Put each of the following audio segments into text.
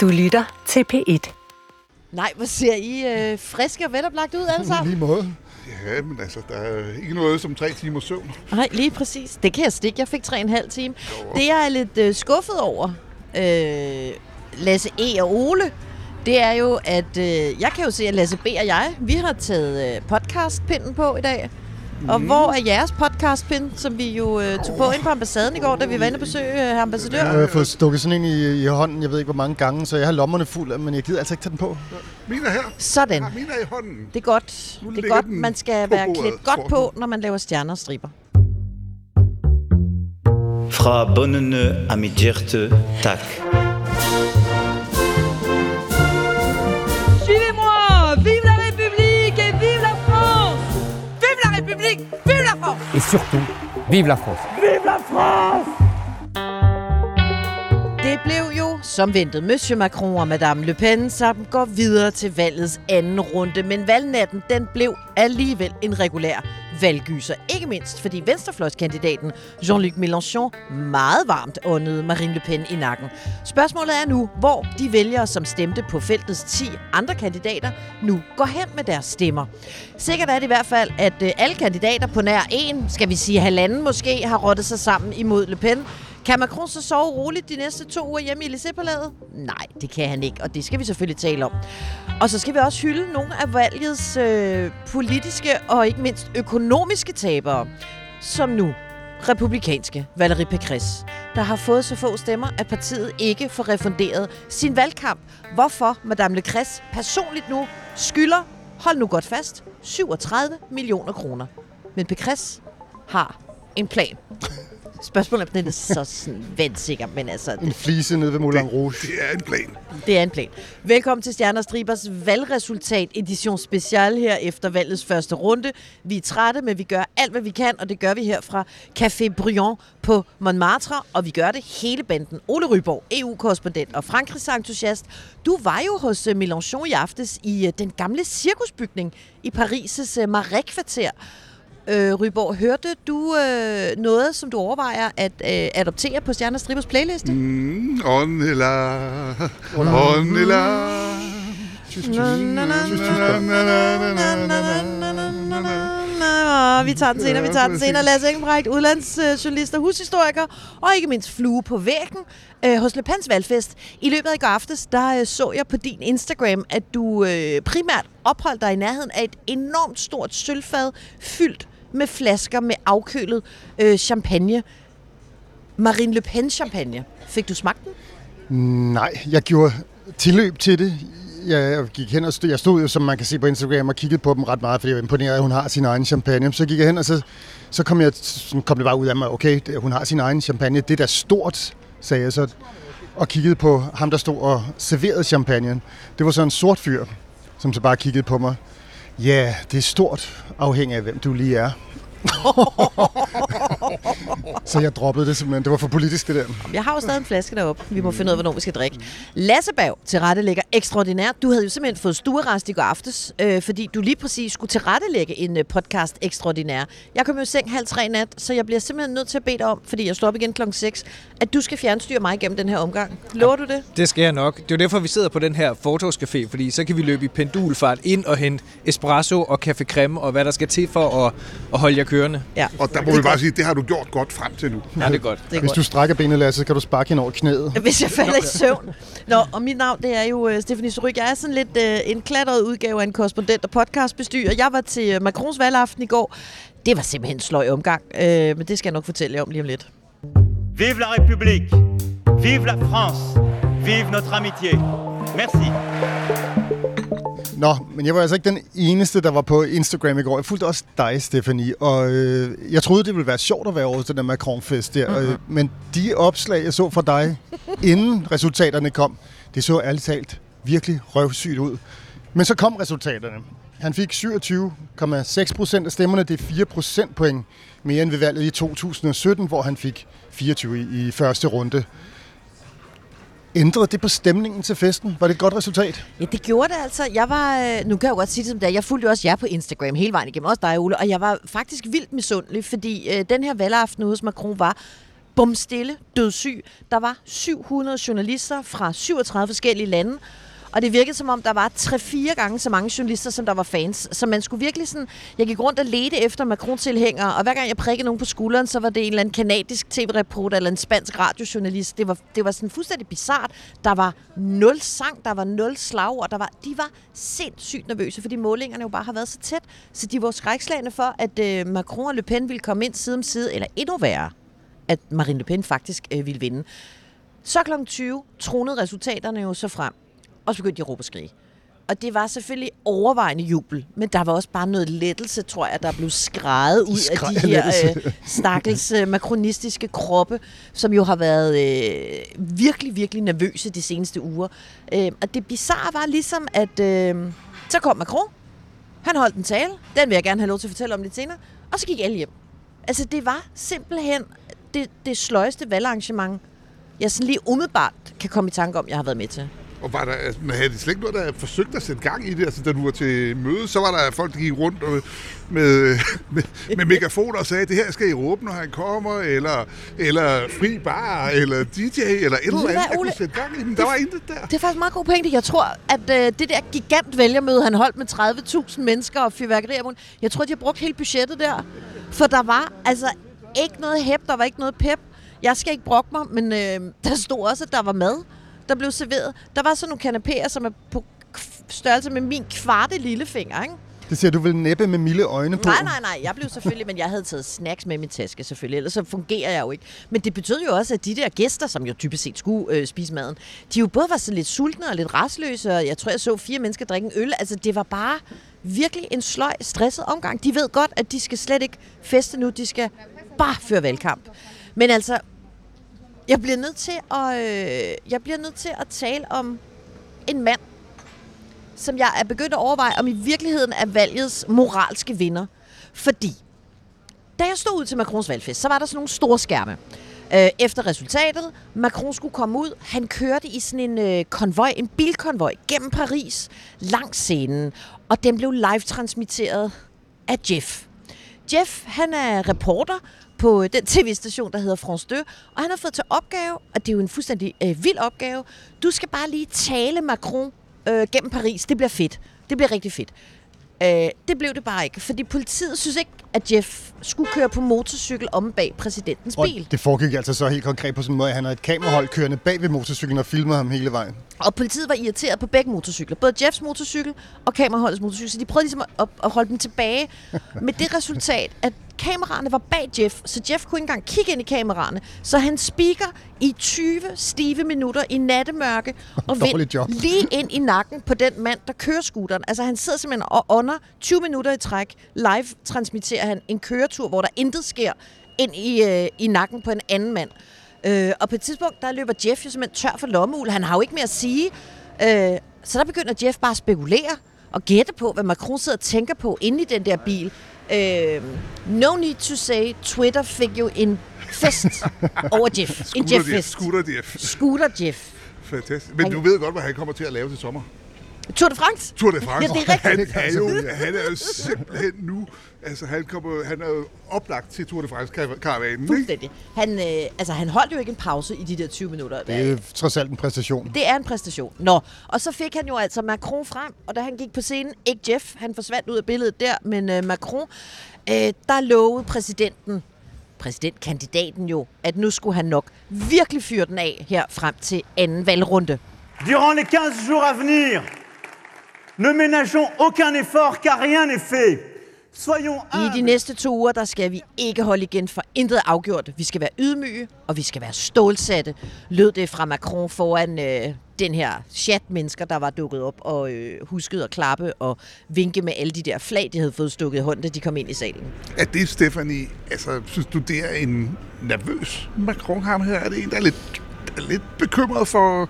Du lytter til P1. Nej, hvor ser I øh, friske og veloplagt ud alle sammen? Lige måde. Ja, men altså, der er ikke noget som tre timer søvn. Nej, lige præcis. Det kan jeg stikke. Jeg fik tre og en halv time. Det jeg er lidt øh, skuffet over, øh, Lasse E. og Ole, det er jo, at øh, jeg kan jo se, at Lasse B. og jeg, vi har taget øh, podcastpinden på i dag. Og hvor er jeres podcastpind, som vi jo øh, tog på ind på ambassaden i går, da vi var inde og besøge øh, herr ambassadør? Jeg har fået stukket sådan en i, i hånden, jeg ved ikke hvor mange gange, så jeg har lommerne fulde, men jeg gider altså ikke tage den på. Min er her. Sådan. Ja, min er i hånden. Det er godt. Nu Det er godt. Man skal være klædt godt på, når man laver stjerner og striber. Fra bøndene af mit hjerte, tak. Et surtout, vive la France Det blev jo, som ventet, Monsieur Macron og Madame Le Pen, som går videre til valgets anden runde. Men valgnatten, den blev alligevel en regulær valggyser. Ikke mindst, fordi venstrefløjskandidaten Jean-Luc Mélenchon meget varmt åndede Marine Le Pen i nakken. Spørgsmålet er nu, hvor de vælgere, som stemte på feltets 10 andre kandidater, nu går hen med deres stemmer. Sikkert er det i hvert fald, at øh, alle kandidater på nær en, skal vi sige halvanden måske, har rottet sig sammen imod Le Pen. Kan Macron så sove roligt de næste to uger hjemme i Élysée-palæet? Nej, det kan han ikke, og det skal vi selvfølgelig tale om. Og så skal vi også hylde nogle af valgets øh, politiske og ikke mindst økonomiske tabere, som nu republikanske Valérie Pécresse, der har fået så få stemmer, at partiet ikke får refunderet sin valgkamp. Hvorfor Madame Lecresse personligt nu skylder, hold nu godt fast, 37 millioner kroner. Men Pécresse har en plan. Spørgsmålet er, om den er så sådan vandsikker, men altså, En det, flise nede ved Moulin Rouge. Det er en plan. det er en plan. Velkommen til Stjerner Stribers valgresultat edition special her efter valgets første runde. Vi er trætte, men vi gør alt, hvad vi kan, og det gør vi her fra Café Briand på Montmartre, og vi gør det hele banden. Ole Ryborg, EU-korrespondent og Frankrigs-entusiast. Du var jo hos øh, Mélenchon i aftes i øh, den gamle cirkusbygning i Paris' øh, Marais-kvarter. Øh, Ryborg, hørte du øh, noget, som du overvejer at øh, adoptere på Stjerner Stribers playliste? Mm, åndela. Nå, vi tager den senere, vi tager den senere. Lasse Engelbrecht, udlandsjournalist og hushistoriker, og ikke mindst flue på væggen øh, hos Le Pens valgfest. I løbet af i går aftes, der øh, så jeg på din Instagram, at du øh, primært opholdt dig i nærheden af et enormt stort sølvfad, fyldt med flasker med afkølet øh, champagne. Marine Le Pen champagne. Fik du smagt den? Nej, jeg gjorde tilløb til det. Jeg gik hen og stod, jeg stod jo, som man kan se på Instagram, og kiggede på dem ret meget, fordi jeg var imponeret, at hun har sin egen champagne. Så gik jeg hen, og så, så kom, jeg, så kom det bare ud af mig, okay, det- hun har sin egen champagne. Det er da stort, sagde jeg så, og kiggede på ham, der stod og serverede champagnen. Det var så en sort fyr, som så bare kiggede på mig. Ja, det er stort, afhængig af hvem du lige er. så jeg droppede det simpelthen. Det var for politisk, det der. Jeg har jo stadig en flaske deroppe. Vi må finde ud af, hvornår vi skal drikke. Lasse Bav tilrettelægger ekstraordinært. Du havde jo simpelthen fået stuerest i går aftes, øh, fordi du lige præcis skulle tilrettelægge en øh, podcast ekstraordinær. Jeg kom jo i seng halv tre nat, så jeg bliver simpelthen nødt til at bede dig om, fordi jeg står op igen klokken 6, at du skal fjernstyre mig gennem den her omgang. Lover du det? Det skal jeg nok. Det er jo derfor, vi sidder på den her fortogscafé, fordi så kan vi løbe i pendulfart ind og hente espresso og kaffe creme og hvad der skal til for at, at holde jer kørende. Ja. Og der må vi bare sige, det har du gjort godt frem til nu. Ja, det er godt. Det er Hvis godt. du strækker benet, Lasse, så kan du sparke hende over knæet. Hvis jeg falder i søvn. Nå, og mit navn, det er jo uh, Stephanie Suryk. Jeg er sådan lidt uh, en klatret udgave af en korrespondent og podcastbestyrer. Jeg var til uh, Macrons valgaften i går. Det var simpelthen en sløj omgang, uh, men det skal jeg nok fortælle jer om lige om lidt. Vive la République! Vive la France! Vive notre amitié! Merci! Nå, men jeg var altså ikke den eneste, der var på Instagram i går. Jeg fulgte også dig, Stephanie, og øh, jeg troede, det ville være sjovt at være over til den der Macron-fest der. Øh, men de opslag, jeg så fra dig, inden resultaterne kom, det så ærligt talt virkelig røvsygt ud. Men så kom resultaterne. Han fik 27,6 procent af stemmerne. Det er 4 procentpoint mere end ved valget i 2017, hvor han fik 24 i, i første runde. Ændrede det på stemningen til festen? Var det et godt resultat? Ja, det gjorde det altså. Jeg var, øh, nu kan jeg jo godt sige det som det er, jeg fulgte jo også jer på Instagram hele vejen igennem, også dig, Ole, og jeg var faktisk vildt misundelig, fordi øh, den her valgaften ude hos Macron var bum stille. Der var 700 journalister fra 37 forskellige lande, og det virkede som om, der var 3-4 gange så mange journalister, som der var fans. Så man skulle virkelig sådan... Jeg gik rundt og ledte efter Macron-tilhængere, og hver gang jeg prikkede nogen på skulderen, så var det en eller anden kanadisk tv-reporter eller en spansk radiojournalist. Det var, det var sådan fuldstændig bizart. Der var nul sang, der var nul slag, og der var, de var sindssygt nervøse, fordi målingerne jo bare har været så tæt. Så de var skrækslagende for, at øh, Macron og Le Pen ville komme ind side om side, eller endnu værre, at Marine Le Pen faktisk øh, ville vinde. Så kl. 20 tronede resultaterne jo så frem, og så begyndte de at råbe og skrige. Og det var selvfølgelig overvejende jubel, men der var også bare noget lettelse, tror jeg, der blev skrejet ud af de her øh, stakkels øh, makronistiske kroppe, som jo har været øh, virkelig, virkelig nervøse de seneste uger. Øh, og det bizarre var ligesom, at øh, så kom Macron, han holdt en tale, den vil jeg gerne have lov til at fortælle om lidt senere, og så gik alle hjem. Altså det var simpelthen det, det sløjeste valgarrangement, jeg sådan lige umiddelbart kan komme i tanke om, jeg har været med til. Og var der, altså, men havde de slet ikke noget, der forsøgte at sætte gang i det? Altså, da du var til møde, så var der folk, der gik rundt og, med, med, med megafoner og sagde, det her skal I råbe, når han kommer, eller, eller fri bar, eller DJ, eller et eller andet, der kunne sætte gang i dem. Der var intet der. Det er faktisk meget god pointe. Jeg tror, at øh, det der gigant vælgermøde, han holdt med 30.000 mennesker og fyrværkerier, jeg tror, de har brugt hele budgettet der. For der var altså ikke noget hæb, der var ikke noget pep. Jeg skal ikke brokke mig, men øh, der stod også, at der var mad, der blev serveret. Der var sådan nogle kanapéer, som er på størrelse med min kvarte lillefinger, ikke? Det siger du vil næppe med milde øjne på. Nej, nej, nej. Jeg blev selvfølgelig, men jeg havde taget snacks med min taske selvfølgelig, ellers så fungerer jeg jo ikke. Men det betød jo også, at de der gæster, som jo typisk set skulle øh, spise maden, de jo både var så lidt sultne og lidt restløse, og jeg tror, jeg så fire mennesker drikke en øl. Altså, det var bare virkelig en sløj, stresset omgang. De ved godt, at de skal slet ikke feste nu, de skal bare føre valgkamp. Men altså, jeg bliver nødt til at, øh, jeg bliver nødt til at tale om en mand, som jeg er begyndt at overveje, om i virkeligheden er valgets moralske vinder. Fordi, da jeg stod ud til Macrons valgfest, så var der sådan nogle store skærme. Øh, efter resultatet, Macron skulle komme ud. Han kørte i sådan en øh, konvoj, en bilkonvoj gennem Paris, langs scenen. Og den blev live-transmitteret af Jeff. Jeff, han er reporter på den tv-station, der hedder France 2, og han har fået til opgave, og det er jo en fuldstændig øh, vild opgave, du skal bare lige tale Macron øh, gennem Paris. Det bliver fedt. Det bliver rigtig fedt. Øh, det blev det bare ikke, fordi politiet synes ikke, at Jeff skulle køre på motorcykel om bag præsidentens Og bil. det foregik altså så helt konkret på sådan en måde, at han havde et kamerahold kørende bag ved motorcyklen og filmede ham hele vejen. Og politiet var irriteret på begge motorcykler. Både Jeffs motorcykel og kameraholdets motorcykel. Så de prøvede ligesom at, at holde dem tilbage. Med det resultat, at kameraerne var bag Jeff, så Jeff kunne ikke engang kigge ind i kameraerne. Så han speaker i 20 stive minutter i nattemørke og job. lige ind i nakken på den mand, der kører scooteren. Altså han sidder simpelthen og under 20 minutter i træk. Live transmitterer han en køretur, hvor der intet sker ind i, øh, i nakken på en anden mand. Øh, og på et tidspunkt, der løber Jeff jo simpelthen tør for lommeul. Han har jo ikke mere at sige. Øh, så der begynder Jeff bare at spekulere og gætte på, hvad Macron sidder og tænker på inde i den der bil. Øh, no need to say, Twitter fik jo en fest over Jeff. En. Jeff-fest. Scooter Jeff. Scooter Jeff. Fantastisk. Men Han- du ved godt, hvad han kommer til at lave til sommer. Tour de France? Tour de France. Ja, det er rigtigt. Han er jo, han er jo simpelthen nu... Altså, han, kommer, han er jo oplagt til Tour de France-karavanen, ikke? Fuldstændig. Han, øh, altså, han holdt jo ikke en pause i de der 20 minutter. Det er trods alt en præstation. Det er en præstation. Nå, og så fik han jo altså Macron frem, og da han gik på scenen, ikke Jeff, han forsvandt ud af billedet der, men øh, Macron, øh, der lovede præsidenten, præsidentkandidaten jo, at nu skulle han nok virkelig fyre den af her frem til anden valgrunde. Durant les 15 jours à venir, ne ménageons aucun effort car rien n'est fait. Soyons I de næste to uger, der skal vi ikke holde igen, for intet er afgjort. Vi skal være ydmyge, og vi skal være stålsatte, lød det fra Macron foran øh, den her chat mennesker, der var dukket op og øh, huskede at klappe og vinke med alle de der flag, de havde fået stukket i hånden, da de kom ind i salen. Er det, Stephanie, altså, synes du, det er en nervøs Macron ham her? Er det en, der er lidt er lidt bekymret for,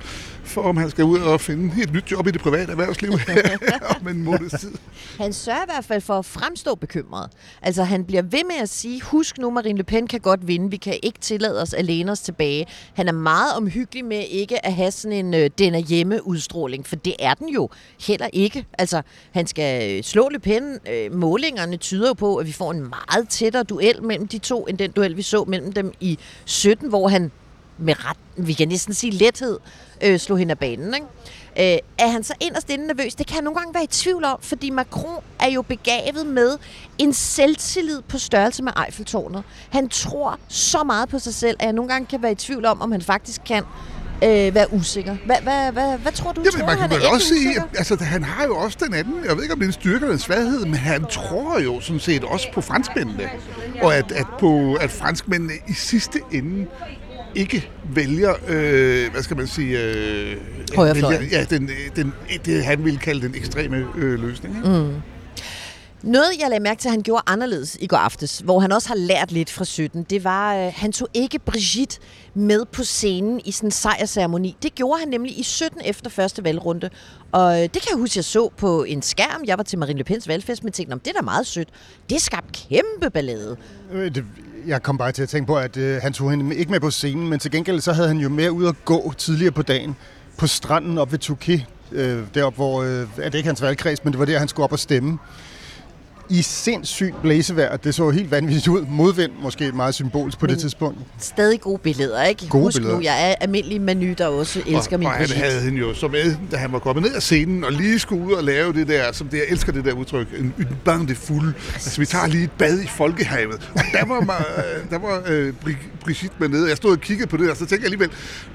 for, om han skal ud og finde et nyt job i det private erhvervsliv om en måneds tid. Han sørger i hvert fald for at fremstå bekymret. Altså, han bliver ved med at sige, husk nu, Marine Le Pen kan godt vinde. Vi kan ikke tillade os at læne os tilbage. Han er meget omhyggelig med ikke at have sådan en øh, den er hjemme udstråling, for det er den jo heller ikke. Altså, han skal øh, slå Le Pen. Øh, målingerne tyder jo på, at vi får en meget tættere duel mellem de to, end den duel, vi så mellem dem i 17, hvor han med ret, vi kan næsten sige lethed, øh, slog hende af banen. Ikke? Øh, er han så inderst inde nervøs? Det kan jeg nogle gange være i tvivl om, fordi Macron er jo begavet med en selvtillid på størrelse med Eiffeltårnet. Han tror så meget på sig selv, at jeg nogle gange kan være i tvivl om, om han faktisk kan øh, være usikker. Hvad, hvad, hvad, hvad tror du? Jamen, tror, man kan vel også sige, altså, han har jo også den anden, jeg ved ikke, om det er en styrke eller en svaghed, men han tror jo sådan set også på franskmændene. Og at, at, på, at franskmændene i sidste ende ikke vælger, øh, hvad skal man sige, øh, vælger, ja, den, den, det han ville kalde den ekstreme øh, løsning. Ikke? Mm. Noget, jeg lagde mærke til, at han gjorde anderledes i går aftes, hvor han også har lært lidt fra 17, det var, at han tog ikke Brigitte med på scenen i sådan en sejrceremoni. Det gjorde han nemlig i 17 efter første valgrunde. Og øh, det kan jeg huske, jeg så på en skærm. Jeg var til Marine Le Pens valgfest, men tænkte, "Nå, det er da meget sødt. Det skabte kæmpe ballade. Øh, det- jeg kom bare til at tænke på, at øh, han tog hende ikke med på scenen, men til gengæld så havde han jo med ud at gå tidligere på dagen på stranden op ved Touquet, øh, deroppe hvor, øh, er det ikke hans valgkreds, men det var der, han skulle op og stemme. I sindssygt blæsevejr. Det så helt vanvittigt ud. Modvind måske meget symbolsk på men, det tidspunkt. Stadig gode billeder, ikke? Gode Husk billeder. nu, jeg er almindelig Manu, der også elsker og, min og han Brigitte. havde hende jo så med, da han var kommet ned af scenen og lige skulle ud og lave det der, som det, jeg elsker det der udtryk, en, en bain de fuld. Altså, vi tager lige et bad i folkehavet. Og der var, ma- der var øh, Bri- Brigitte med nede, jeg stod og kiggede på det, og så tænkte jeg alligevel,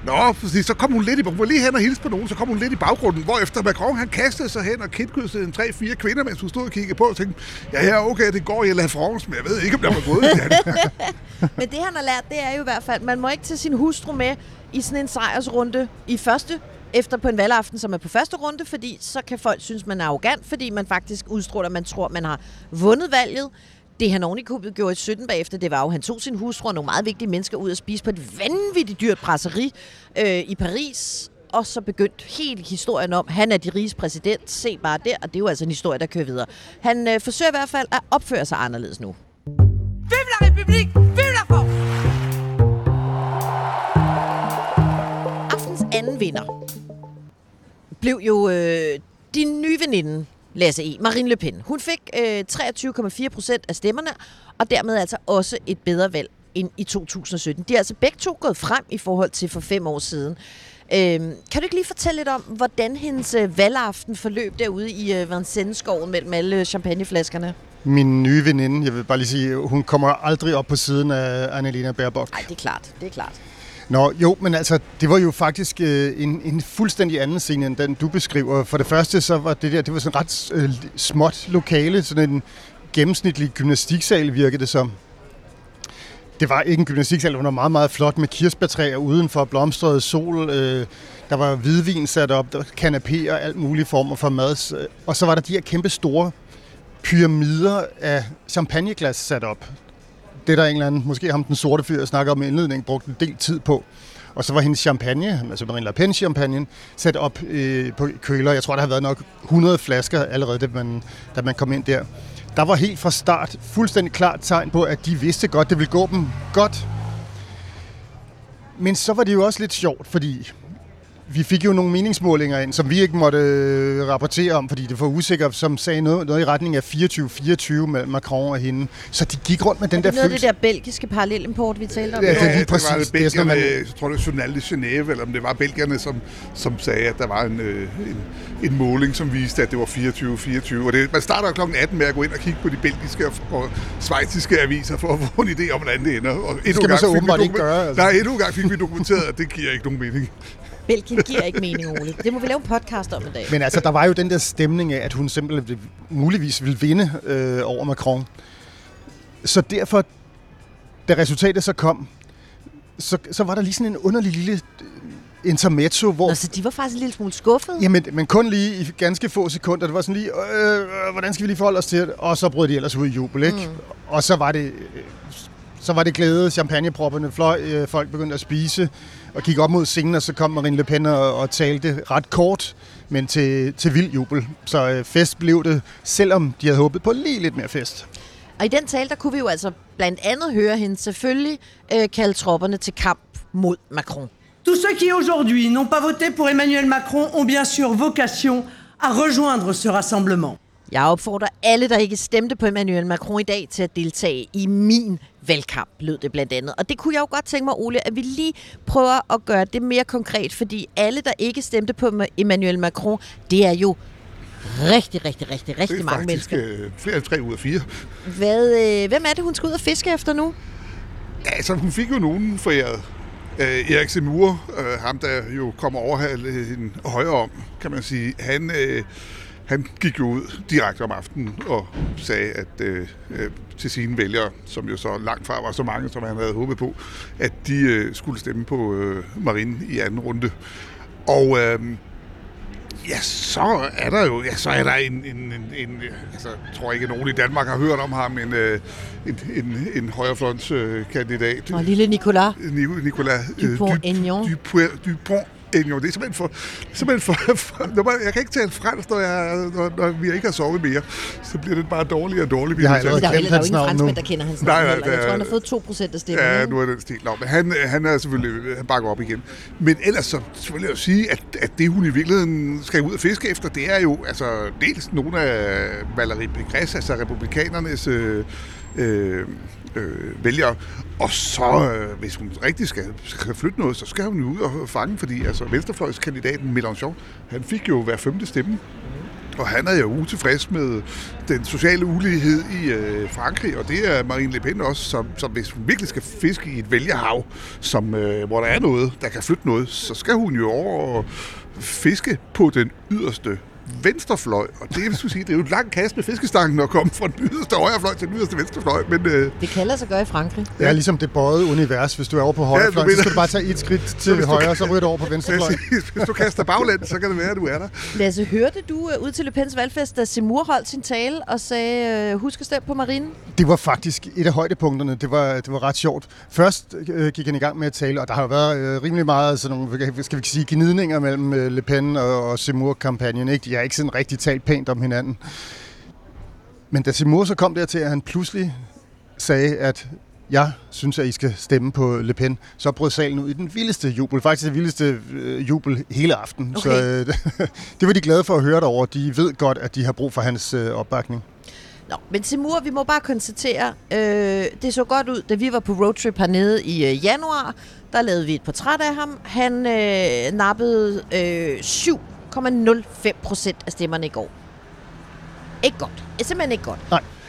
nå, så kom hun lidt i, hun var lige hen og hilse på nogen, så kom hun lidt i baggrunden, hvor efter Macron, han kastede sig hen og kitkyssede en tre-fire kvinder, mens hun stod og kiggede på, og tænkte, ja, ja, okay, det går i La France, men jeg ved ikke, om der var gået i Men det, han har lært, det er jo i hvert fald, man må ikke tage sin hustru med i sådan en sejrsrunde i første efter på en valgaften, som er på første runde, fordi så kan folk synes, man er arrogant, fordi man faktisk udstråler, at man tror, man har vundet valget. Det han oven i købet gjorde i 17 bagefter, det var jo, at han tog sin hustru og nogle meget vigtige mennesker ud at spise på et vanvittigt dyrt brasserie øh, i Paris. Og så begyndte hele historien om, han er de riges præsident. Se bare der, og det er jo altså en historie, der kører videre. Han øh, forsøger i hvert fald at opføre sig anderledes nu. Vive la République Vive la France Aftens anden vinder blev jo øh, din nye veninde, Lasse E., Marine Le Pen. Hun fik øh, 23,4 procent af stemmerne, og dermed altså også et bedre valg end i 2017. De er altså begge to gået frem i forhold til for fem år siden. Øh, kan du ikke lige fortælle lidt om, hvordan hendes øh, valgaften forløb derude i øh, Vincennes-skoven mellem alle champagneflaskerne? Min nye veninde, jeg vil bare lige sige, hun kommer aldrig op på siden af Annalena Baerbock. Nej, det er klart. Det er klart. Nå, jo, men altså, det var jo faktisk øh, en, en fuldstændig anden scene, end den du beskriver. For det første, så var det der, det var sådan ret øh, småt lokale, sådan en gennemsnitlig gymnastiksal virkede det som. Det var ikke en gymnastiksal, det var meget, meget flot med kirsebærtræer udenfor, blomstrede sol, øh, der var hvidvin sat op, der var kanapéer, alt mulige former for mad. Og så var der de her kæmpe store pyramider af champagneglas sat op det er der en eller anden, måske ham den sorte fyr, jeg snakker om i indledningen, brugte en del tid på. Og så var hendes champagne, altså Marine Le Pen champagne, sat op øh, på køler. Jeg tror, der har været nok 100 flasker allerede, da man, da man kom ind der. Der var helt fra start fuldstændig klart tegn på, at de vidste godt, det ville gå dem godt. Men så var det jo også lidt sjovt, fordi vi fik jo nogle meningsmålinger ind, som vi ikke måtte øh, rapportere om, fordi det var usikkert, som sagde noget, noget i retning af 24-24 mellem Macron og hende. Så de gik rundt med den Er det der noget af det følelse. der belgiske parallelimport, vi talte om? Ja, det er lige det var præcis. det Det er sådan, belgierne, man- jeg tror det er Journal de Genève, eller om det var belgierne, som, som sagde, at der var en, øh, en, en måling, som viste, at det var 24-24. Og det, man starter kl. 18 med at gå ind og kigge på de belgiske og, og svejtiske aviser for at få en idé om, hvordan det ender. Og endnu skal en man gang så fik vi åbenbart ikke gøre, altså. Nej, endnu en gang fik vi dokumenteret, at det giver ikke nogen mening. Belgien giver ikke mening, Ole. Det må vi lave en podcast om i dag. Men altså, der var jo den der stemning af, at hun simpelthen muligvis ville vinde øh, over Macron. Så derfor, da resultatet så kom, så, så var der lige sådan en underlig lille øh, intermezzo, hvor... Nå, så de var faktisk en lille smule skuffede? Jamen, men kun lige i ganske få sekunder. Det var sådan lige, øh, øh, hvordan skal vi lige forholde os til det? Og så brød de ellers ud i jubel, ikke? Mm. Og så var det, øh, så var det glæde, champagnepropperne fløj, øh, folk begyndte at spise. Og gik op mod scenen, og så kom Marine Le Pen og, og talte ret kort, men til, til vild jubel. Så øh, fest blev det, selvom de havde håbet på lige lidt mere fest. Og i den tale, der kunne vi jo altså blandt andet høre hende selvfølgelig øh, kalde tropperne til kamp mod Macron. Tous ceux qui aujourd'hui n'ont pas voté pour Emmanuel Macron ont bien sûr vocation à rejoindre ce rassemblement. Jeg opfordrer alle, der ikke stemte på Emmanuel Macron i dag, til at deltage i min valgkamp, lød det blandt andet. Og det kunne jeg jo godt tænke mig, Ole, at vi lige prøver at gøre det mere konkret, fordi alle, der ikke stemte på Emmanuel Macron, det er jo rigtig, rigtig, rigtig, rigtig Det er mange faktisk mennesker. øh, flere end tre ud af fire. Hvad, øh, hvem er det, hun skal ud og fiske efter nu? Ja, altså, hun fik jo nogen foræret. Øh, Erik Semur, øh, ham der jo kommer overhale en højere om, kan man sige, han, øh, han gik jo ud direkte om aftenen og sagde at øh, øh, til sine vælgere, som jo så langt fra var så mange, som han havde håbet på, at de øh, skulle stemme på øh, Marine i anden runde. Og øh, Ja, så er der jo, ja, så er der en, en, en, en altså, jeg tror ikke, nogen i Danmark har hørt om ham, en, øh, en, en, en højrefløjtskandidat. Og lille Nicolas. Ni- Nicolas øh, Dupont-Aignan. Dupont, Dupont Aignan. Det er simpelthen for... Simpelthen for, for når man, jeg kan ikke tale fransk, når, jeg, når, når vi ikke har sovet mere. Så bliver det bare dårligere og dårligere. Jeg har allerede Der er jo der er jo ingen franskmænd, der kender hans Nej, navn nej, heller. Jeg tror, han har fået 2 procent af stemmerne. Ja, nu er den stil. Nå, men han, han er selvfølgelig, han bakker op igen. Men ellers så selvfølgelig at sige, at, at det hun i virkeligheden skal ud og fiske efter, det er jo altså dels nogle af Valérie Pécresse, altså republikanernes øh, øh, øh, vælgere. Og så, øh, hvis hun rigtig skal, skal flytte noget, så skal hun jo ud og fange, fordi altså venstrefløjskandidaten Mélenchon, han fik jo hver femte stemme. Og han er jo utilfreds med den sociale ulighed i øh, Frankrig, og det er Marine Le Pen også, som, som hvis hun virkelig skal fiske i et vælgerhav, som, øh, hvor der er noget, der kan flytte noget, så skal hun jo over og fiske på den yderste venstrefløj. Og det, vil sige, det er jo et langt kast med fiskestangen at komme fra den yderste højrefløj til den yderste venstrefløj, men øh, Det kan lade sig gøre i Frankrig. Det er ligesom det bøjede univers. Hvis du er over på højre Ja, fløj, så skal du bare tage et skridt til du højre, kan- så ryger du over på venstre fløj. præcis, hvis du kaster baglæns, så kan det være, at du er der. Lasse, hørte du øh, ud til Le Pens valgfest, da Simur holdt sin tale og sagde, øh, husk at stemme på Marine? Det var faktisk et af højdepunkterne. Det var, det var ret sjovt. Først øh, gik han i gang med at tale, og der har jo været øh, rimelig meget sådan nogle, skal vi sige, gnidninger mellem øh, Le Pen og, og Seymour-kampagnen. Ikke? De har ikke sådan rigtig talt pænt om hinanden. Men da Seymour så kom dertil, at han pludselig sagde, at jeg synes, at I skal stemme på Le Pen, så brød salen ud i den vildeste jubel. Faktisk det vildeste øh, jubel hele aften. Okay. Så øh, det var de glade for at høre derovre. De ved godt, at de har brug for hans øh, opbakning. Nå, men Simur, vi må bare konstatere, øh, det så godt ud, da vi var på roadtrip hernede i øh, januar. Der lavede vi et portræt af ham. Han øh, nappede øh, 7,05 procent af stemmerne i går. Ikke godt. Det er simpelthen ikke godt.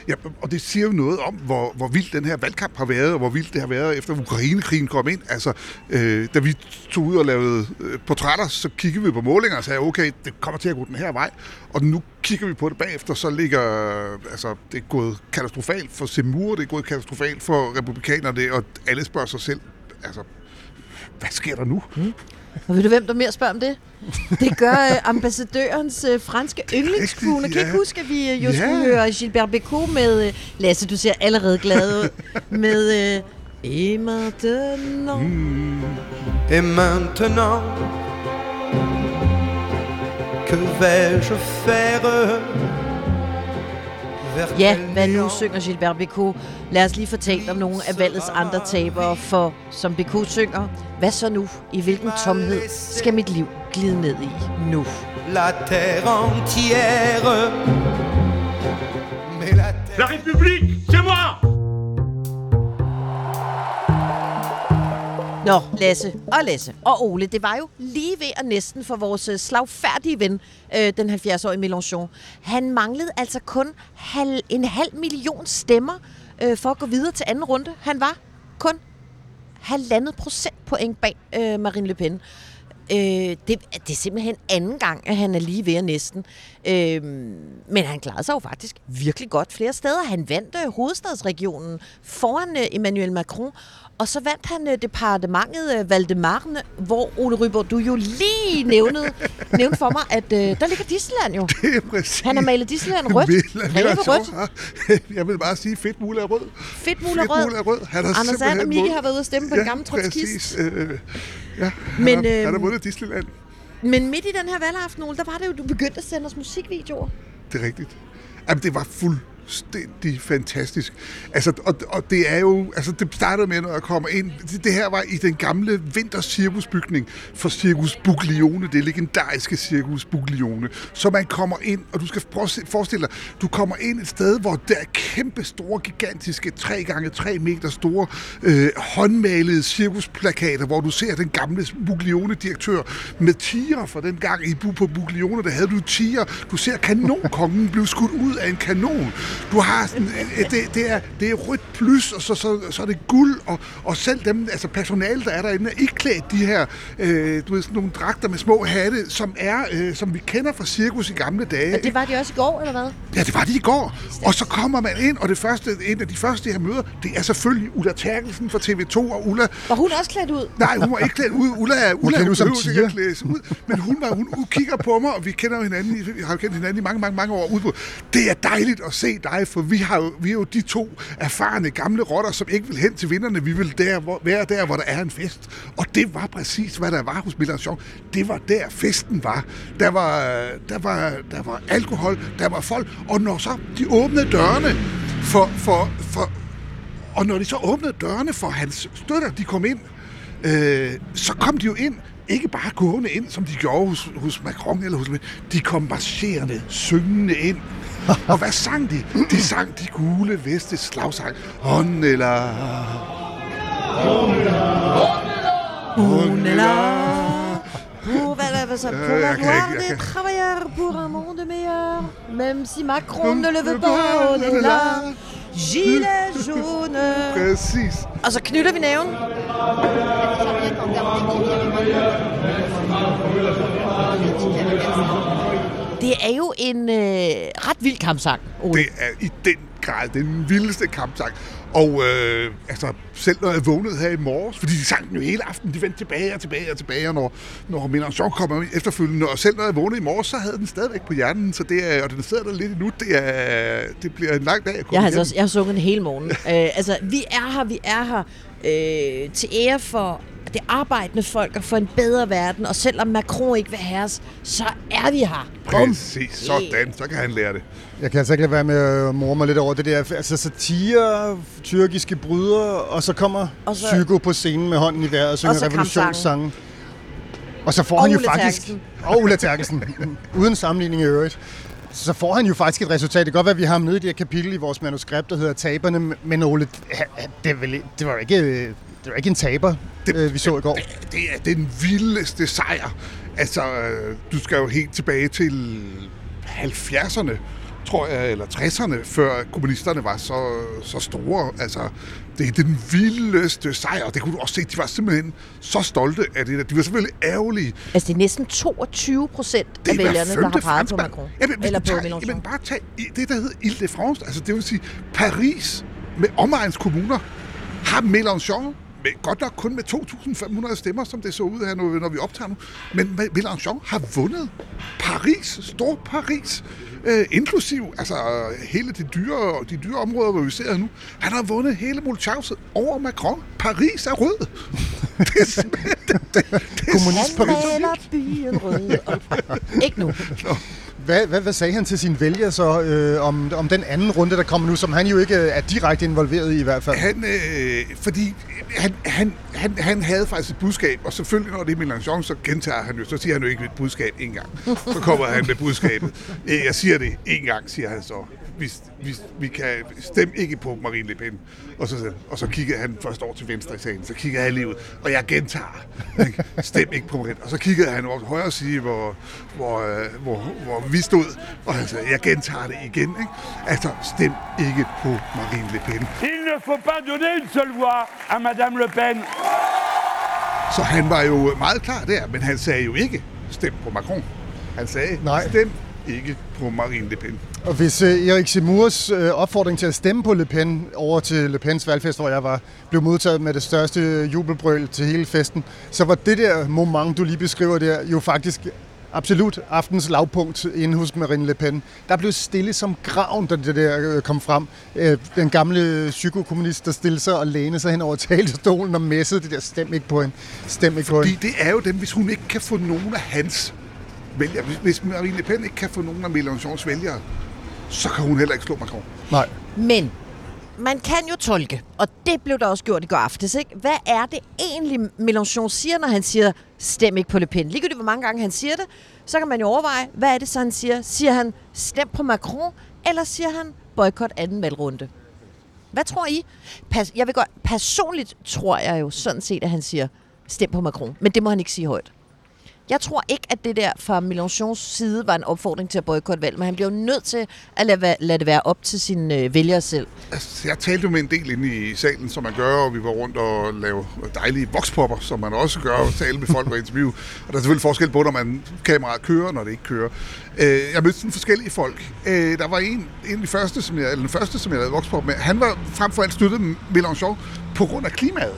Ja, og det siger jo noget om, hvor, hvor vild den her valgkamp har været, og hvor vildt det har været efter Ukrainekrigen kom ind. Altså, øh, da vi tog ud og lavede øh, portrætter, så kiggede vi på målinger og sagde, okay, det kommer til at gå den her vej. Og nu kigger vi på det bagefter, så ligger, altså, det er gået katastrofalt for Semur, det er gået katastrofalt for republikanerne, og alle spørger sig selv, altså, hvad sker der nu? Mm. Og ved du, hvem der mere spørger om det? Det gør øh, ambassadørens øh, franske yndlingsfugle. Kan ja. ikke huske, at vi øh, jo Ja. skulle høre Gilbert Bécaud med... Øh, Lasse, du ser allerede glad ud. Med... Øh, Et maintenant... Mm. Et maintenant, que vais-je faire Ja, hvad nu synger Gilbert Bécaud? Lad os lige fortælle om nogle af valgets andre tabere, for som Bécaud synger, hvad så nu? I hvilken tomhed skal mit liv glide ned i nu? La terre entière. Mais la terre La République, c'est moi Nå, Lasse og Lasse og Ole, det var jo lige ved at næsten for vores øh, slagfærdige ven, øh, den 70-årige Mélenchon. Han manglede altså kun halv, en halv million stemmer øh, for at gå videre til anden runde. Han var kun halvandet procentpoint bag øh, Marine Le Pen. Øh, det, det er simpelthen anden gang, at han er lige ved at næsten. Øh, men han klarede sig jo faktisk virkelig godt flere steder. Han vandt øh, hovedstadsregionen foran øh, Emmanuel Macron. Og så vandt han øh, departementet øh, Valdemarne, hvor Ole Ryborg, du jo lige nævnede, nævnte for mig, at øh, der ligger Disneyland jo. Det er præcis. Han har malet Disneyland rødt. Ræve rødt. Jeg vil bare sige, fedt mule er rød. Fedt mul er rød. er rød. Han har Anders And og vundet- har været ude at stemme på ja, en gammel trotskist. præcis. Øh, ja, han, Men, har, han har øhm, vundet Disneyland. Men midt i den her valgaften, Ole, der var det jo, du begyndte at sende os musikvideoer. Det er rigtigt. Jamen, det var fuldstændig fantastisk. Altså, og, og det er jo, altså det startede med, når jeg kommer ind, det, det her var i den gamle vintercirkusbygning for Circus Buglione, det legendariske Circus Buglione. Så man kommer ind, og du skal prøve forestille dig, du kommer ind et sted, hvor der er kæmpe store, gigantiske, 3 gange 3 meter store, øh, håndmalede cirkusplakater, hvor du ser den gamle Buglione-direktør med tiger fra den gang i Bu på Buglione, der havde du tiger. Du ser kanonkongen blive skudt ud af en kanon. Du har sådan, øh, det, det, er, det er rødt plus, og så, så, så er det guld, og, og selv dem, altså personalet, der er derinde, er ikke klædt de her, øh, du ved, sådan nogle dragter med små hatte, som er, øh, som vi kender fra cirkus i gamle dage. Og det var de også i går, eller hvad? Ja, det var det i går. Og så kommer man ind, og det første, en af de første, jeg møder, det er selvfølgelig Ulla Terkelsen fra TV2, og Ulla... Var hun også klædt ud? Nej, hun var ikke klædt ud. Ulla er, Ulla klædt ud som tiger. at klæde sig ud. Men hun, var, hun, hun kigger på mig, og vi kender hinanden, i- vi har kendt hinanden i mange, mange, mange år ude på. Det er dejligt at se dig, for vi, har jo, vi er jo de to erfarne gamle rotter, som ikke vil hen til vinderne. Vi vil der, hvor, være der, hvor der er en fest. Og det var præcis, hvad der var hos Mélenchon. Det var der, festen var. Der var, der var, der var alkohol, der var folk. Og når så de åbnede dørene for, for, for og når de så åbnede dørene for hans støtter, de kom ind, øh, så kom de jo ind, ikke bare gående ind, som de gjorde hos, hos Macron eller hos de kom marcherende, syngende ind. Og hvad sang de? De sang de gule veste slagsang. Hånd eller... On est là pour, ikke- jeg des travailleurs pour un monde meilleur. Même si Macron ne le veut pas, on est là. Gilet jaune. Præcis. Og så knytter vi næven. Det er jo en øh, ret vild kampsang, Ole. Det er i den grad den vildeste kampsang. Og øh, altså, selv når jeg vågnede her i morges, fordi de sang den jo hele aften, de vendte tilbage og tilbage og tilbage, og når, når Mélenchon kommer efterfølgende, og selv når jeg vågnede i morges, så havde den stadigvæk på hjernen, så det er, og den sidder der lidt endnu, det, er, det bliver en lang dag at komme Jeg har, altså også, jeg har sunget den hele morgen. øh, altså, vi er her, vi er her øh, til ære for det arbejdende folk og for en bedre verden. Og selvom Macron ikke vil have os, så er vi her. Bum. Præcis, sådan, så kan han lære det. Jeg kan altså ikke lade være med at morre mig lidt over det der. Altså satire, tyrkiske brydere, og så kommer Og så- Psyko på scenen med hånden i vejret og synger revolutionssange. Og så får Og han jo Ulla faktisk... Terkelsen. Og Ulla Terkelsen. Uden sammenligning i øvrigt. Så får han jo faktisk et resultat. Det kan godt være, at vi har ham nede i det her kapitel i vores manuskript, der hedder Taberne, men Ole, det, vel, det var ikke, det var ikke en taber, det, vi så i går. Det er den vildeste sejr. Altså, øh, du skal jo helt tilbage til 70'erne, tror jeg, eller 60'erne, før kommunisterne var så, så store. Altså, det er den vildeste sejr, og det kunne du også se. De var simpelthen så stolte af det der. De var selvfølgelig ærgerlige. Altså, det er næsten 22 procent af Det er vælgerne, der har peget på. Macron. Jamen, Eller på tager, Mélenchon. jamen, bare tag det, der hedder Ile-de-France, altså det vil sige Paris med omegns kommuner, har Mélenchon med, godt nok kun med 2.500 stemmer, som det så ud her, når, når vi optager nu. Men Mélenchon har vundet Paris, stor Paris, øh, inklusiv altså, hele de dyre, de dyre områder, hvor vi ser her nu. Han har vundet hele Molchavset over Macron. Paris er rød. det. Det, det, er Kommunist Han Paris. maler byen rød. og- Ikke nu. Hvad, hvad, hvad sagde han til sine vælgere så øh, om, om den anden runde, der kommer nu, som han jo ikke er direkte involveret i i hvert fald? Han, øh, fordi han, han, han, han havde faktisk et budskab, og selvfølgelig når det er Mélenchon, så gentager han jo, så siger han jo ikke et budskab en gang. Så kommer han med budskabet. Øh, Jeg siger det en gang, siger han så. Vi, vi, vi kan stemme ikke på Marine Le Pen. Og så, og så kiggede han først over til venstre i salen, så kiggede han lige ud, og jeg gentager, ikke? stem ikke på Marine. Og så kiggede han over til højre side, hvor, hvor, øh, hvor, hvor vi stod, og han sagde, jeg gentager det igen. Ikke? Altså, stem ikke på Marine Le Pen. Il ne faut pas donner une seule voix à Madame Le Pen. Så han var jo meget klar der, men han sagde jo ikke, stem på Macron. Han sagde, Nej. stem ikke på Marine Le Pen. Og hvis øh, Erik Simurs øh, opfordring til at stemme på Le Pen over til Le Pens valgfest, hvor jeg var, blev modtaget med det største jubelbrøl til hele festen, så var det der moment, du lige beskriver der, jo faktisk absolut aftens lavpunkt inde hos Marine Le Pen. Der blev stille som graven, da det der øh, kom frem. Øh, Den gamle psykokommunist, der stillede sig og lænede sig hen over talerstolen og messede det der, stem ikke på hende, stem ikke på Fordi hende. det er jo dem, hvis hun ikke kan få nogen af hans vælgere, hvis, hvis Marine Le Pen ikke kan få nogen af Mélenchons vælgere, så kan hun heller ikke slå Macron. Nej. Men man kan jo tolke, og det blev der også gjort i går aftes, ikke? Hvad er det egentlig, Mélenchon siger, når han siger, stem ikke på Le Pen? Ligegyldigt hvor mange gange han siger det, så kan man jo overveje, hvad er det så, han siger? Siger han, stem på Macron, eller siger han, boykot anden valgrunde? Hvad tror I? Pas, jeg vil godt, personligt tror jeg jo sådan set, at han siger, stem på Macron. Men det må han ikke sige højt. Jeg tror ikke, at det der fra Mélenchons side var en opfordring til at boykotte valg, men han bliver jo nødt til at lade, lade det være op til sine øh, vælgere selv. Altså, jeg talte jo med en del inde i salen, som man gør, og vi var rundt og lave dejlige vokspopper, som man også gør, og tale med folk og interview. Og der er selvfølgelig forskel på, når man kameraet kører, og når det ikke kører. Øh, Jeg mødte sådan forskellige folk. Øh, Der var en, en af de første, som jeg, eller den første, som jeg lavede vokspop med. Han var frem for alt støttet Mélenchon på grund af klimaet.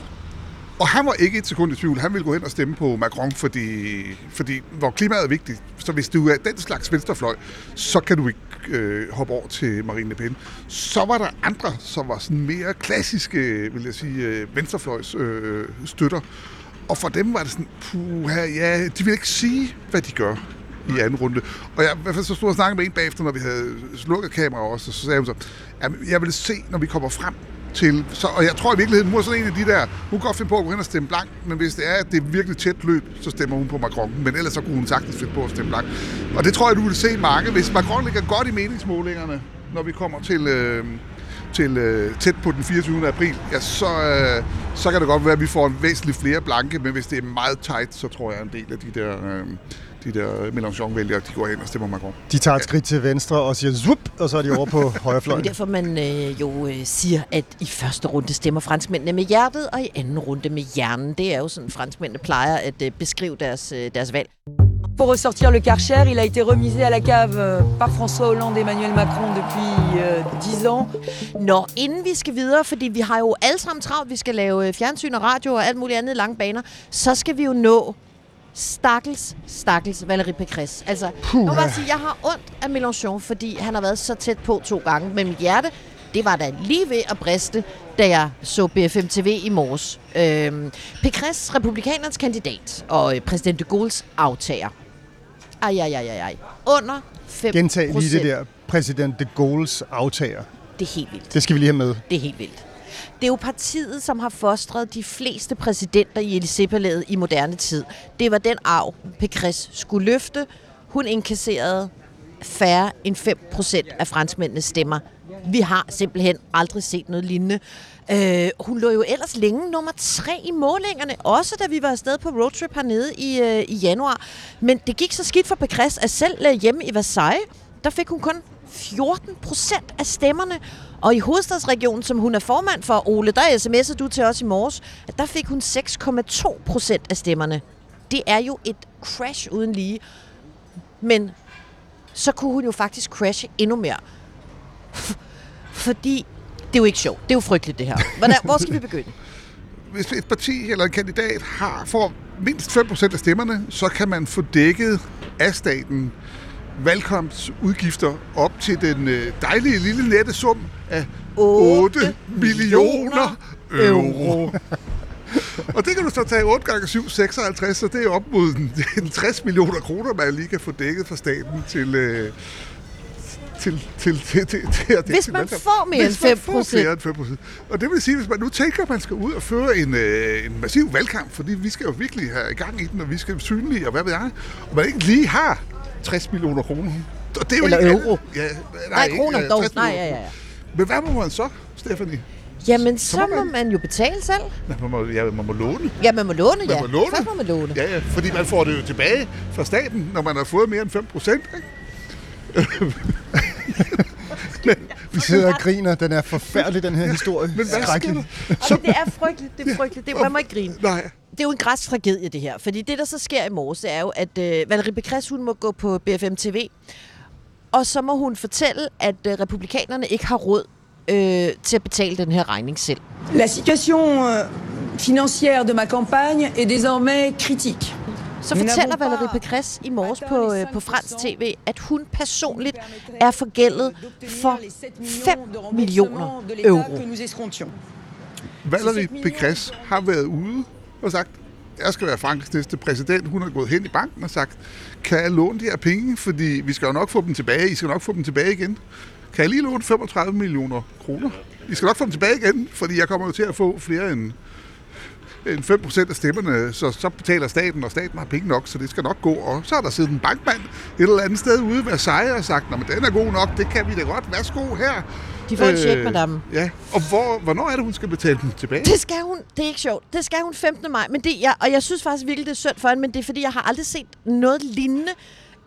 Og han var ikke et sekund i tvivl. Han ville gå hen og stemme på Macron, fordi, fordi hvor klimaet er vigtigt. Så hvis du er den slags venstrefløj, så kan du ikke øh, hoppe over til Marine Le Pen. Så var der andre, som var sådan mere klassiske, vil jeg sige, øh, venstrefløjs øh, støtter. Og for dem var det sådan, puha, ja, de vil ikke sige, hvad de gør i anden runde. Og jeg i hvert fald så stod og snakkede med en bagefter, når vi havde slukket kameraet også, og så sagde hun så, "Jamen, jeg vil se, når vi kommer frem til, så, og jeg tror i virkeligheden, hun er sådan en af de der, hun kan godt finde på at gå hen og stemme blank, men hvis det er, at det er virkelig tæt løb, så stemmer hun på Macron. Men ellers så kunne hun sagtens finde på at stemme blank. Og det tror jeg, du vil se mange. Hvis Macron ligger godt i meningsmålingerne, når vi kommer til, øh, til øh, tæt på den 24. april, ja, så, øh, så kan det godt være, at vi får en væsentligt flere blanke, men hvis det er meget tight, så tror jeg, en del af de der, øh, de der Mélenchon-vælgere, de går hen og stemmer Macron. De tager et skridt til venstre og siger zup, og så er de over på højre Det er fløj. derfor, man øh, jo øh, siger, at i første runde stemmer franskmændene med hjertet, og i anden runde med hjernen. Det er jo sådan, franskmændene plejer at øh, beskrive deres, øh, deres valg. Pour ressortir le Karcher, il a été remisé à la cave euh, par François Hollande et Emmanuel Macron depuis euh, 10 ans. Nå, inden vi skal videre, fordi vi har jo alle sammen travlt, vi skal lave øh, fjernsyn og radio og alt muligt andet i lange baner, så skal vi jo nå stakkels, stakkels Valérie Pécresse. Altså, nu må jeg sige, jeg har ondt af Mélenchon, fordi han har været så tæt på to gange, men mit hjerte, det var da lige ved at briste, da jeg så BFM TV i morges. Øhm, Pécresse, republikanernes kandidat, og øh, præsident de Gaulle's aftager. Ej, ej, ej, ej, ej. Under 5 Gentag lige det der præsident de Gaulle's aftager. Det er helt vildt. Det skal vi lige have med. Det er helt vildt. Det er jo partiet, som har fostret de fleste præsidenter i Elisabeth i moderne tid. Det var den arv, Pécresse skulle løfte. Hun inkasserede færre end 5% af franskmændenes stemmer. Vi har simpelthen aldrig set noget lignende. Øh, hun lå jo ellers længe nummer tre i målingerne, også da vi var afsted på roadtrip hernede i, øh, i januar. Men det gik så skidt for Pécresse, at selv hjemme i Versailles, der fik hun kun 14 procent af stemmerne. Og i hovedstadsregionen, som hun er formand for, Ole, der sms'ede du til os i morges, at der fik hun 6,2 procent af stemmerne. Det er jo et crash uden lige. Men så kunne hun jo faktisk crashe endnu mere. Fordi det er jo ikke sjovt. Det er jo frygteligt, det her. Hvordan, hvor skal vi begynde? hvis et parti eller en kandidat har, får mindst 5% af stemmerne, så kan man få dækket af staten valgkampsudgifter op til den øh, dejlige lille nette sum af 8 millioner euro. Og det kan du så tage 8 gange 7, 56, så det er op mod en, en 60 millioner kroner, man lige kan få dækket fra staten til... Øh, til, til, til, til, til at Hvis man får mere Hvis end man får 5%. flere end 5 Og det vil sige, hvis man nu tænker, at man skal ud og føre en, øh, en massiv valgkamp, fordi vi skal jo virkelig have i gang i den, og vi skal synlige, og hvad ved jeg, og man ikke lige har 60 millioner kroner. Og det er jo Eller ikke euro. Ja, Nej, ikke, kroner øh, dog. 60 Nej, ja, ja, ja. Men hvad må man så, Stephanie? Jamen, så må må man- man jo betale selv. Ja, man må, ja, man må låne. Ja, man må låne, Man ja. må låne. Først må man låne. Ja, ja, fordi man får det jo tilbage fra staten, når man har fået mere end 5 procent. Vi sidder og griner. Den er forfærdelig, den her historie. Men hvad sker der? Så... det er frygteligt, det er frygteligt. Det, man må ikke grine. Nej. Det er jo en græsk tragedie, det her. Fordi det, der så sker i morges, det er jo, at øh, Valérie Pécresse, hun må gå på BFM TV og så må hun fortælle, at øh, republikanerne ikke har råd øh, til at betale den her regning selv. La situation euh, financière de ma campagne est désormais critique. Så fortæller Valérie Pécresse i morges på, øh, på 5% fransk tv, at hun personligt er forgældet for les 7 5 millions de millioner euro. Valerie Pécresse har været ude og sagt, jeg skal være Frankrigs næste præsident. Hun har gået hen i banken og sagt, kan jeg låne de her penge, fordi vi skal jo nok få dem tilbage. I skal nok få dem tilbage igen. Kan jeg lige låne 35 millioner kroner? I skal nok få dem tilbage igen, fordi jeg kommer jo til at få flere end, end 5% af stemmerne, så, så betaler staten, og staten har penge nok, så det skal nok gå. Og så er der siddet en bankmand et eller andet sted ude ved Versailles og sagt, men den er god nok, det kan vi da godt. Værsgo her. De får en check, madame. Ja, og hvor, hvornår er det, hun skal betale dem tilbage? Det skal hun. Det er ikke sjovt. Det skal hun 15. maj. Men det, jeg, og jeg synes faktisk virkelig, det er synd for hende, men det er fordi, jeg har aldrig set noget lignende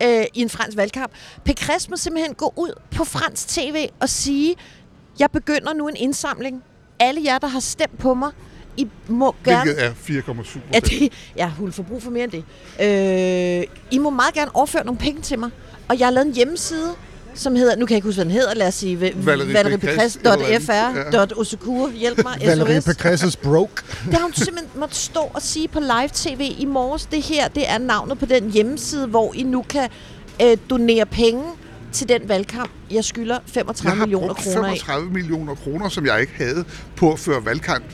øh, i en fransk valgkamp. Pécresse må simpelthen gå ud på fransk tv og sige, jeg begynder nu en indsamling. Alle jer, der har stemt på mig, I må gerne... Hvilket er 4,7 Ja, det, ja, hun får brug for mere end det. Øh, I må meget gerne overføre nogle penge til mig. Og jeg har lavet en hjemmeside, som hedder, nu kan jeg ikke huske, hvad den hedder, lad os sige, Valerie Pécresse, eller andet. valeriepécresse.fr.osecur, hjælp mig, Valerie SOS. Pécresses broke. Det har hun simpelthen måtte stå og sige på live-tv i morges. Det her, det er navnet på den hjemmeside, hvor I nu kan øh, donere penge til den valgkamp, jeg skylder 35 Jeg har millioner brugt kroner af. 35 millioner kroner, som jeg ikke havde på at føre valgkamp.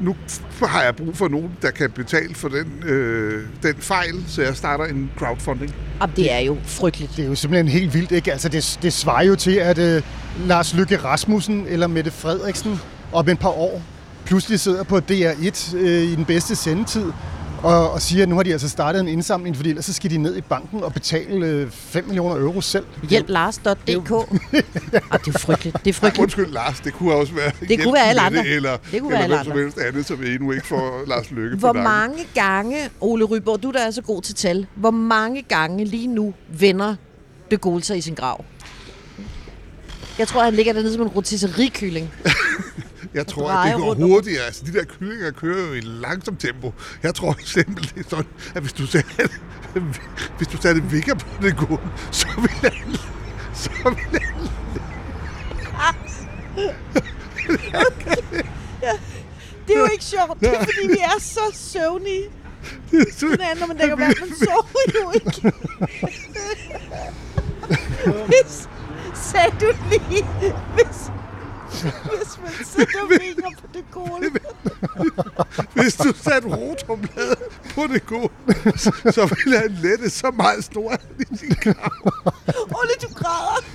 Nu har jeg brug for nogen, der kan betale for den, øh, den fejl, så jeg starter en crowdfunding. Og det er jo frygteligt. Det er jo simpelthen helt vildt, ikke? Altså, det, det svarer jo til, at øh, Lars Lykke Rasmussen eller Mette Frederiksen om et par år pludselig sidder på DR1 øh, i den bedste sendetid og, og siger, at nu har de altså startet en indsamling, fordi ellers så skal de ned i banken og betale øh, 5 millioner euro selv. Hjælp Lars.dk. Det er jo frygteligt. Det er Ej, frygteligt. undskyld, Lars, det kunne også være Det kunne være alle andre. Eller, Det kunne eller være alle hvem som andre. helst andet, som endnu ikke får Lars Lykke Hvor på nakken. mange gange, Ole Ryborg, du der er så god til tal, hvor mange gange lige nu vender de Gaulle sig i sin grav? Jeg tror, han ligger dernede som en rotisserikylling. Jeg tror, at drejer det går hurtigere. Altså, de der kyllinger kører jo i langsomt tempo. Jeg tror simpelthen, det er sådan, at hvis du satte, hvis du satte vikker på det gode, så ville han, så ville han Det er jo ikke sjovt. Det er, fordi vi er så søvnige. Sådan er, når man lægger vand, man sover jo ikke. Hvis, sagde du lige, hvis, hvis man sætter vinger på det gode. Hvis du satte rotorbladet på det gode, så, ville han lette så meget stor i sin grav. Ole, du græder.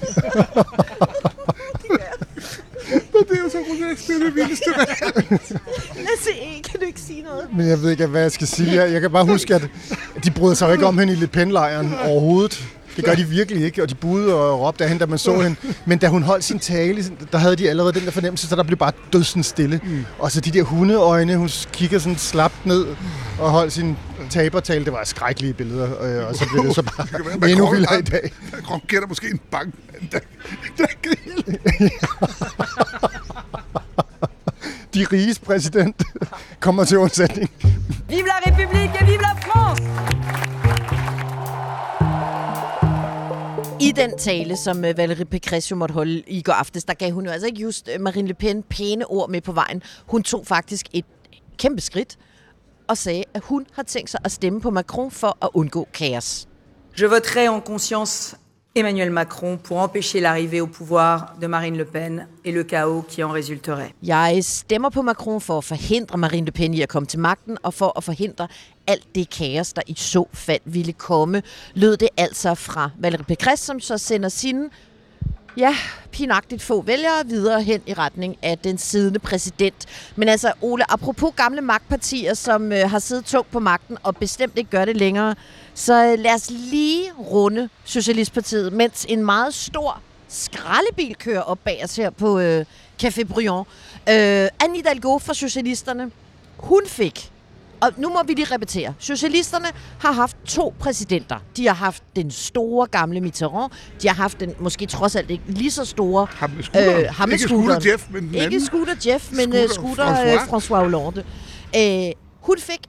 Men det er jo så roligt, det er det vildeste valg. Lasse E, kan du ikke sige noget? Men jeg ved ikke, hvad jeg skal sige. Jeg, jeg kan bare huske, at de bryder sig ikke om hende i Le Pen-lejren overhovedet. Det gør de virkelig ikke, og de buede og råbte af hende, da man så hende. Men da hun holdt sin tale, der havde de allerede den der fornemmelse, så der blev bare dødsens stille. Mm. Og så de der hundeøjne, hun kigger sådan slapt ned og holdt sin tabertale. Det var skrækkelige billeder, øh, og så blev det så Det kan være, bare endnu vildere i dag. Macron gætter måske en bank, der, der. De riges præsident kommer til undsætning. Vive la République et vive la France I den tale, som øh, Valérie Pécresse måtte holde i går aftes, der gav hun jo altså ikke just øh, Marine Le Pen pæne ord med på vejen. Hun tog faktisk et kæmpe skridt og sagde, at hun har tænkt sig at stemme på Macron for at undgå kaos. Je voterai en conscience Emmanuel Macron pour empêcher l'arrivée au pouvoir de Marine Le Pen et le chaos qui en résulterait. Jeg stemmer på Macron for at forhindre Marine Le Pen i at komme til magten, og for at forhindre alt det kaos, der i så fald ville komme, lød det altså fra Valérie Pécresse, som så sender sine ja, pinagtigt få vælgere videre hen i retning af den siddende præsident. Men altså, Ole, apropos gamle magtpartier, som øh, har siddet tungt på magten og bestemt ikke gør det længere, så øh, lad os lige runde Socialistpartiet, mens en meget stor skraldebil kører op bag os her på øh, Café Briand. Øh, Anne Hidalgo fra Socialisterne, hun fik og nu må vi lige repetere. Socialisterne har haft to præsidenter. De har haft den store gamle Mitterrand. De har haft den måske trods alt ikke lige så store... Ham med scooteren. ham med Ikke Jeff, men den Ikke anden. Scooter Jeff, men Scooter Scooter, scooter François. François. François Hollande. Øh, hun fik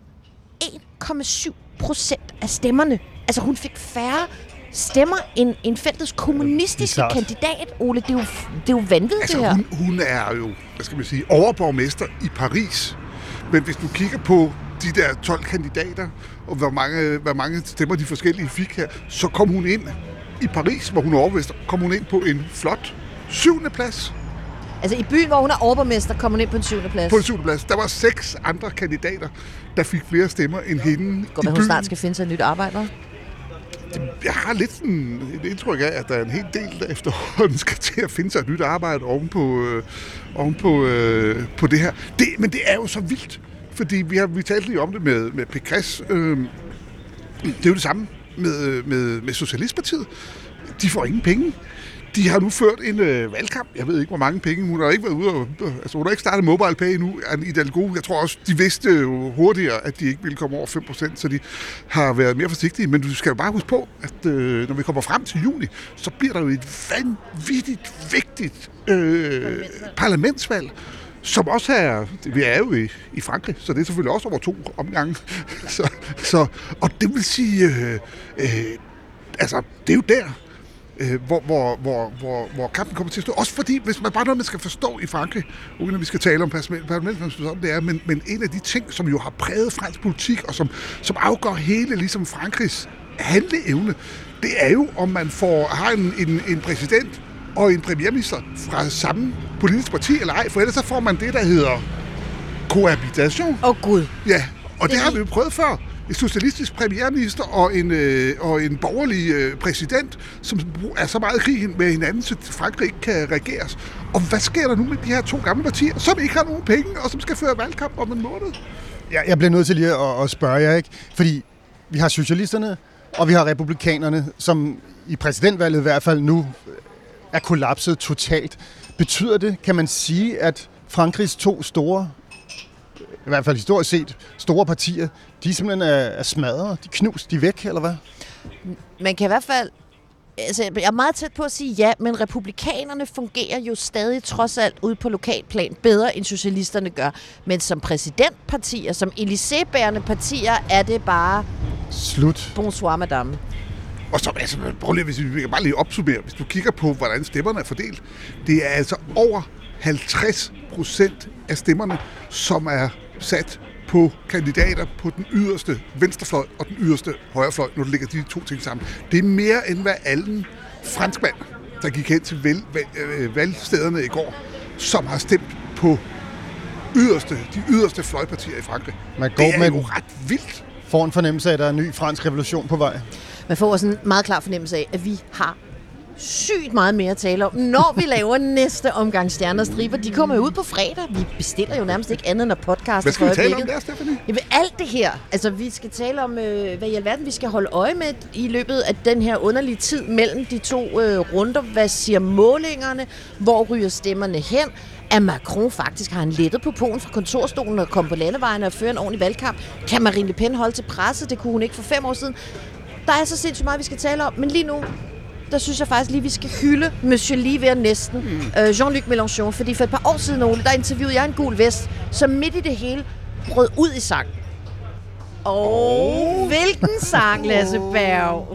1,7 procent af stemmerne. Altså hun fik færre stemmer en, en fælles kommunistisk Bizarrt. kandidat, Ole. Det er jo, det er jo vanvittigt, Altså, det her. hun, hun er jo, hvad skal man sige, overborgmester i Paris. Men hvis du kigger på de der 12 kandidater, og hvor mange, hvor mange stemmer de forskellige fik her, så kom hun ind i Paris, hvor hun er overborgmester, kom hun ind på en flot syvende plads. Altså i byen, hvor hun er overborgmester, kommer hun ind på en syvende plads. På en syvende plads. Der var seks andre kandidater, der fik flere stemmer end hende Går i hun snart skal finde sig et nyt arbejde. Jeg har lidt sådan et indtryk af, at der er en hel del, der efterhånden skal til at finde sig et nyt arbejde oven på, øh, oven på, øh, på det her. Det, men det er jo så vildt, fordi vi har vi talte lige om det med, med Pécresse. Øh, det er jo det samme med, med, med Socialistpartiet. De får ingen penge. De har nu ført en øh, valgkamp. Jeg ved ikke, hvor mange penge. Hun har ikke været ude og, øh, altså, hun har ikke startet mobile pay endnu. Hidalgo, jeg tror også, de vidste jo hurtigere, at de ikke ville komme over 5%, så de har været mere forsigtige. Men du skal jo bare huske på, at øh, når vi kommer frem til juni, så bliver der jo et vanvittigt vigtigt øh, parlamentsvalg som også er, vi er jo i, i Frankrig, så det er selvfølgelig også over to omgange. så, så, og det vil sige, øh, øh, altså, det er jo der, øh, hvor, hvor, hvor, hvor, hvor kampen kommer til at stå. Også fordi, hvis man bare noget, man skal forstå i Frankrig, uden at vi skal tale om parlamentsvalg, sådan det er, men, men en af de ting, som jo har præget fransk politik, og som, som afgør hele ligesom Frankrigs handleevne, det er jo, om man får, har en, en, en præsident og en premierminister fra samme politisk parti eller ej, for ellers så får man det, der hedder cohabitation. Åh oh, gud. Ja, og det har vi jo prøvet før. En socialistisk premierminister og en, øh, og en borgerlig øh, præsident, som er så meget i krig med hinanden, så Frankrig ikke kan regeres. Og hvad sker der nu med de her to gamle partier, som ikke har nogen penge, og som skal føre valgkamp om en måned? Jeg, jeg bliver nødt til lige at, at spørge jer, ikke? Fordi vi har socialisterne, og vi har republikanerne, som i præsidentvalget i hvert fald nu er kollapset totalt. Betyder det, kan man sige, at Frankrigs to store, i hvert fald historisk set, store partier, de simpelthen er, er smadret, de knust, de er væk, eller hvad? Man kan i hvert fald... Altså, jeg er meget tæt på at sige ja, men republikanerne fungerer jo stadig trods alt ude på lokalplan bedre, end socialisterne gør. Men som præsidentpartier, som Élysée-bærende partier, er det bare Slut. bonsoir, madame. Og så, altså, prøv lige, hvis vi kan bare lige opsummere. Hvis du kigger på, hvordan stemmerne er fordelt, det er altså over 50 procent af stemmerne, som er sat på kandidater på den yderste venstrefløj og den yderste højrefløj, når du lægger de to ting sammen. Det er mere end hvad alle franskmand, der gik hen til valg, valg, øh, valgstederne i går, som har stemt på yderste, de yderste fløjpartier i Frankrig. Man går Det er med jo ret vildt. Får en fornemmelse af, at der er en ny fransk revolution på vej. Man får også en meget klar fornemmelse af, at vi har sygt meget mere at tale om, når vi laver næste omgang Stjerner Striber. De kommer jo ud på fredag. Vi bestiller jo nærmest ikke andet end podcast Hvad skal vi tale om der, Stephanie? Jamen alt det her. Altså vi skal tale om, øh, hvad i alverden vi skal holde øje med i løbet af den her underlige tid mellem de to øh, runder. Hvad siger målingerne? Hvor ryger stemmerne hen? At Macron faktisk har en lettet på poen fra kontorstolen og komme på landevejen og føre en ordentlig valgkamp. Kan Marine Le Pen holde til presse? Det kunne hun ikke for fem år siden. Der er så sindssygt meget, vi skal tale om. Men lige nu, der synes jeg faktisk lige, vi skal hylde Monsieur lige ved næsten, mm. øh, Jean-Luc Mélenchon. Fordi for et par år siden, Ole, der interviewede jeg en gul vest, som midt i det hele brød ud i sang. Og oh. hvilken sang, Lasse Berg?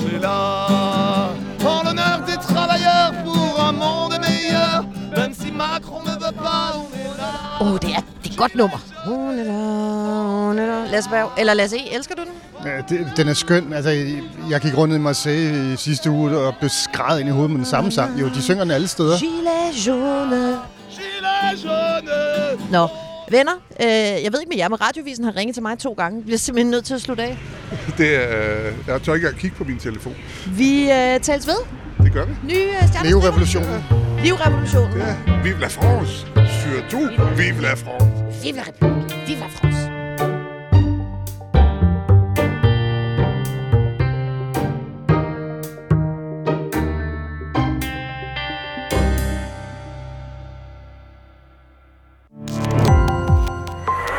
On est là pour l'honneur des travailleurs pour un monde meilleur. Même si Macron ne veut pas, on est là. Åh, oh, det, er, det er et godt nummer. Lasse Berg, eller Lasse E., elsker du den? Ja, det, den er skøn. Altså, jeg gik rundt i Marseille i sidste uge og blev skrædet ind i hovedet med den samme sang. Jo, de synger den alle steder. Gilet jaune. Gilet jaune. Nå, venner, øh, jeg ved ikke med jer, men Radiovisen har ringet til mig to gange. Vi bliver simpelthen nødt til at slutte af. Det er, jeg tør ikke engang kigge på min telefon. Vi øh, tales ved. Det gør vi. Nye øh, stjerner. Neo-revolutionen. Livrevolutionen. Ja, vive la France. Surtout, vive la France. Vive la République. Vive la France.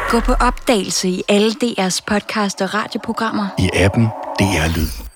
Gå på opdagelse i alle DR's podcast og radioprogrammer. I appen DR Lyd.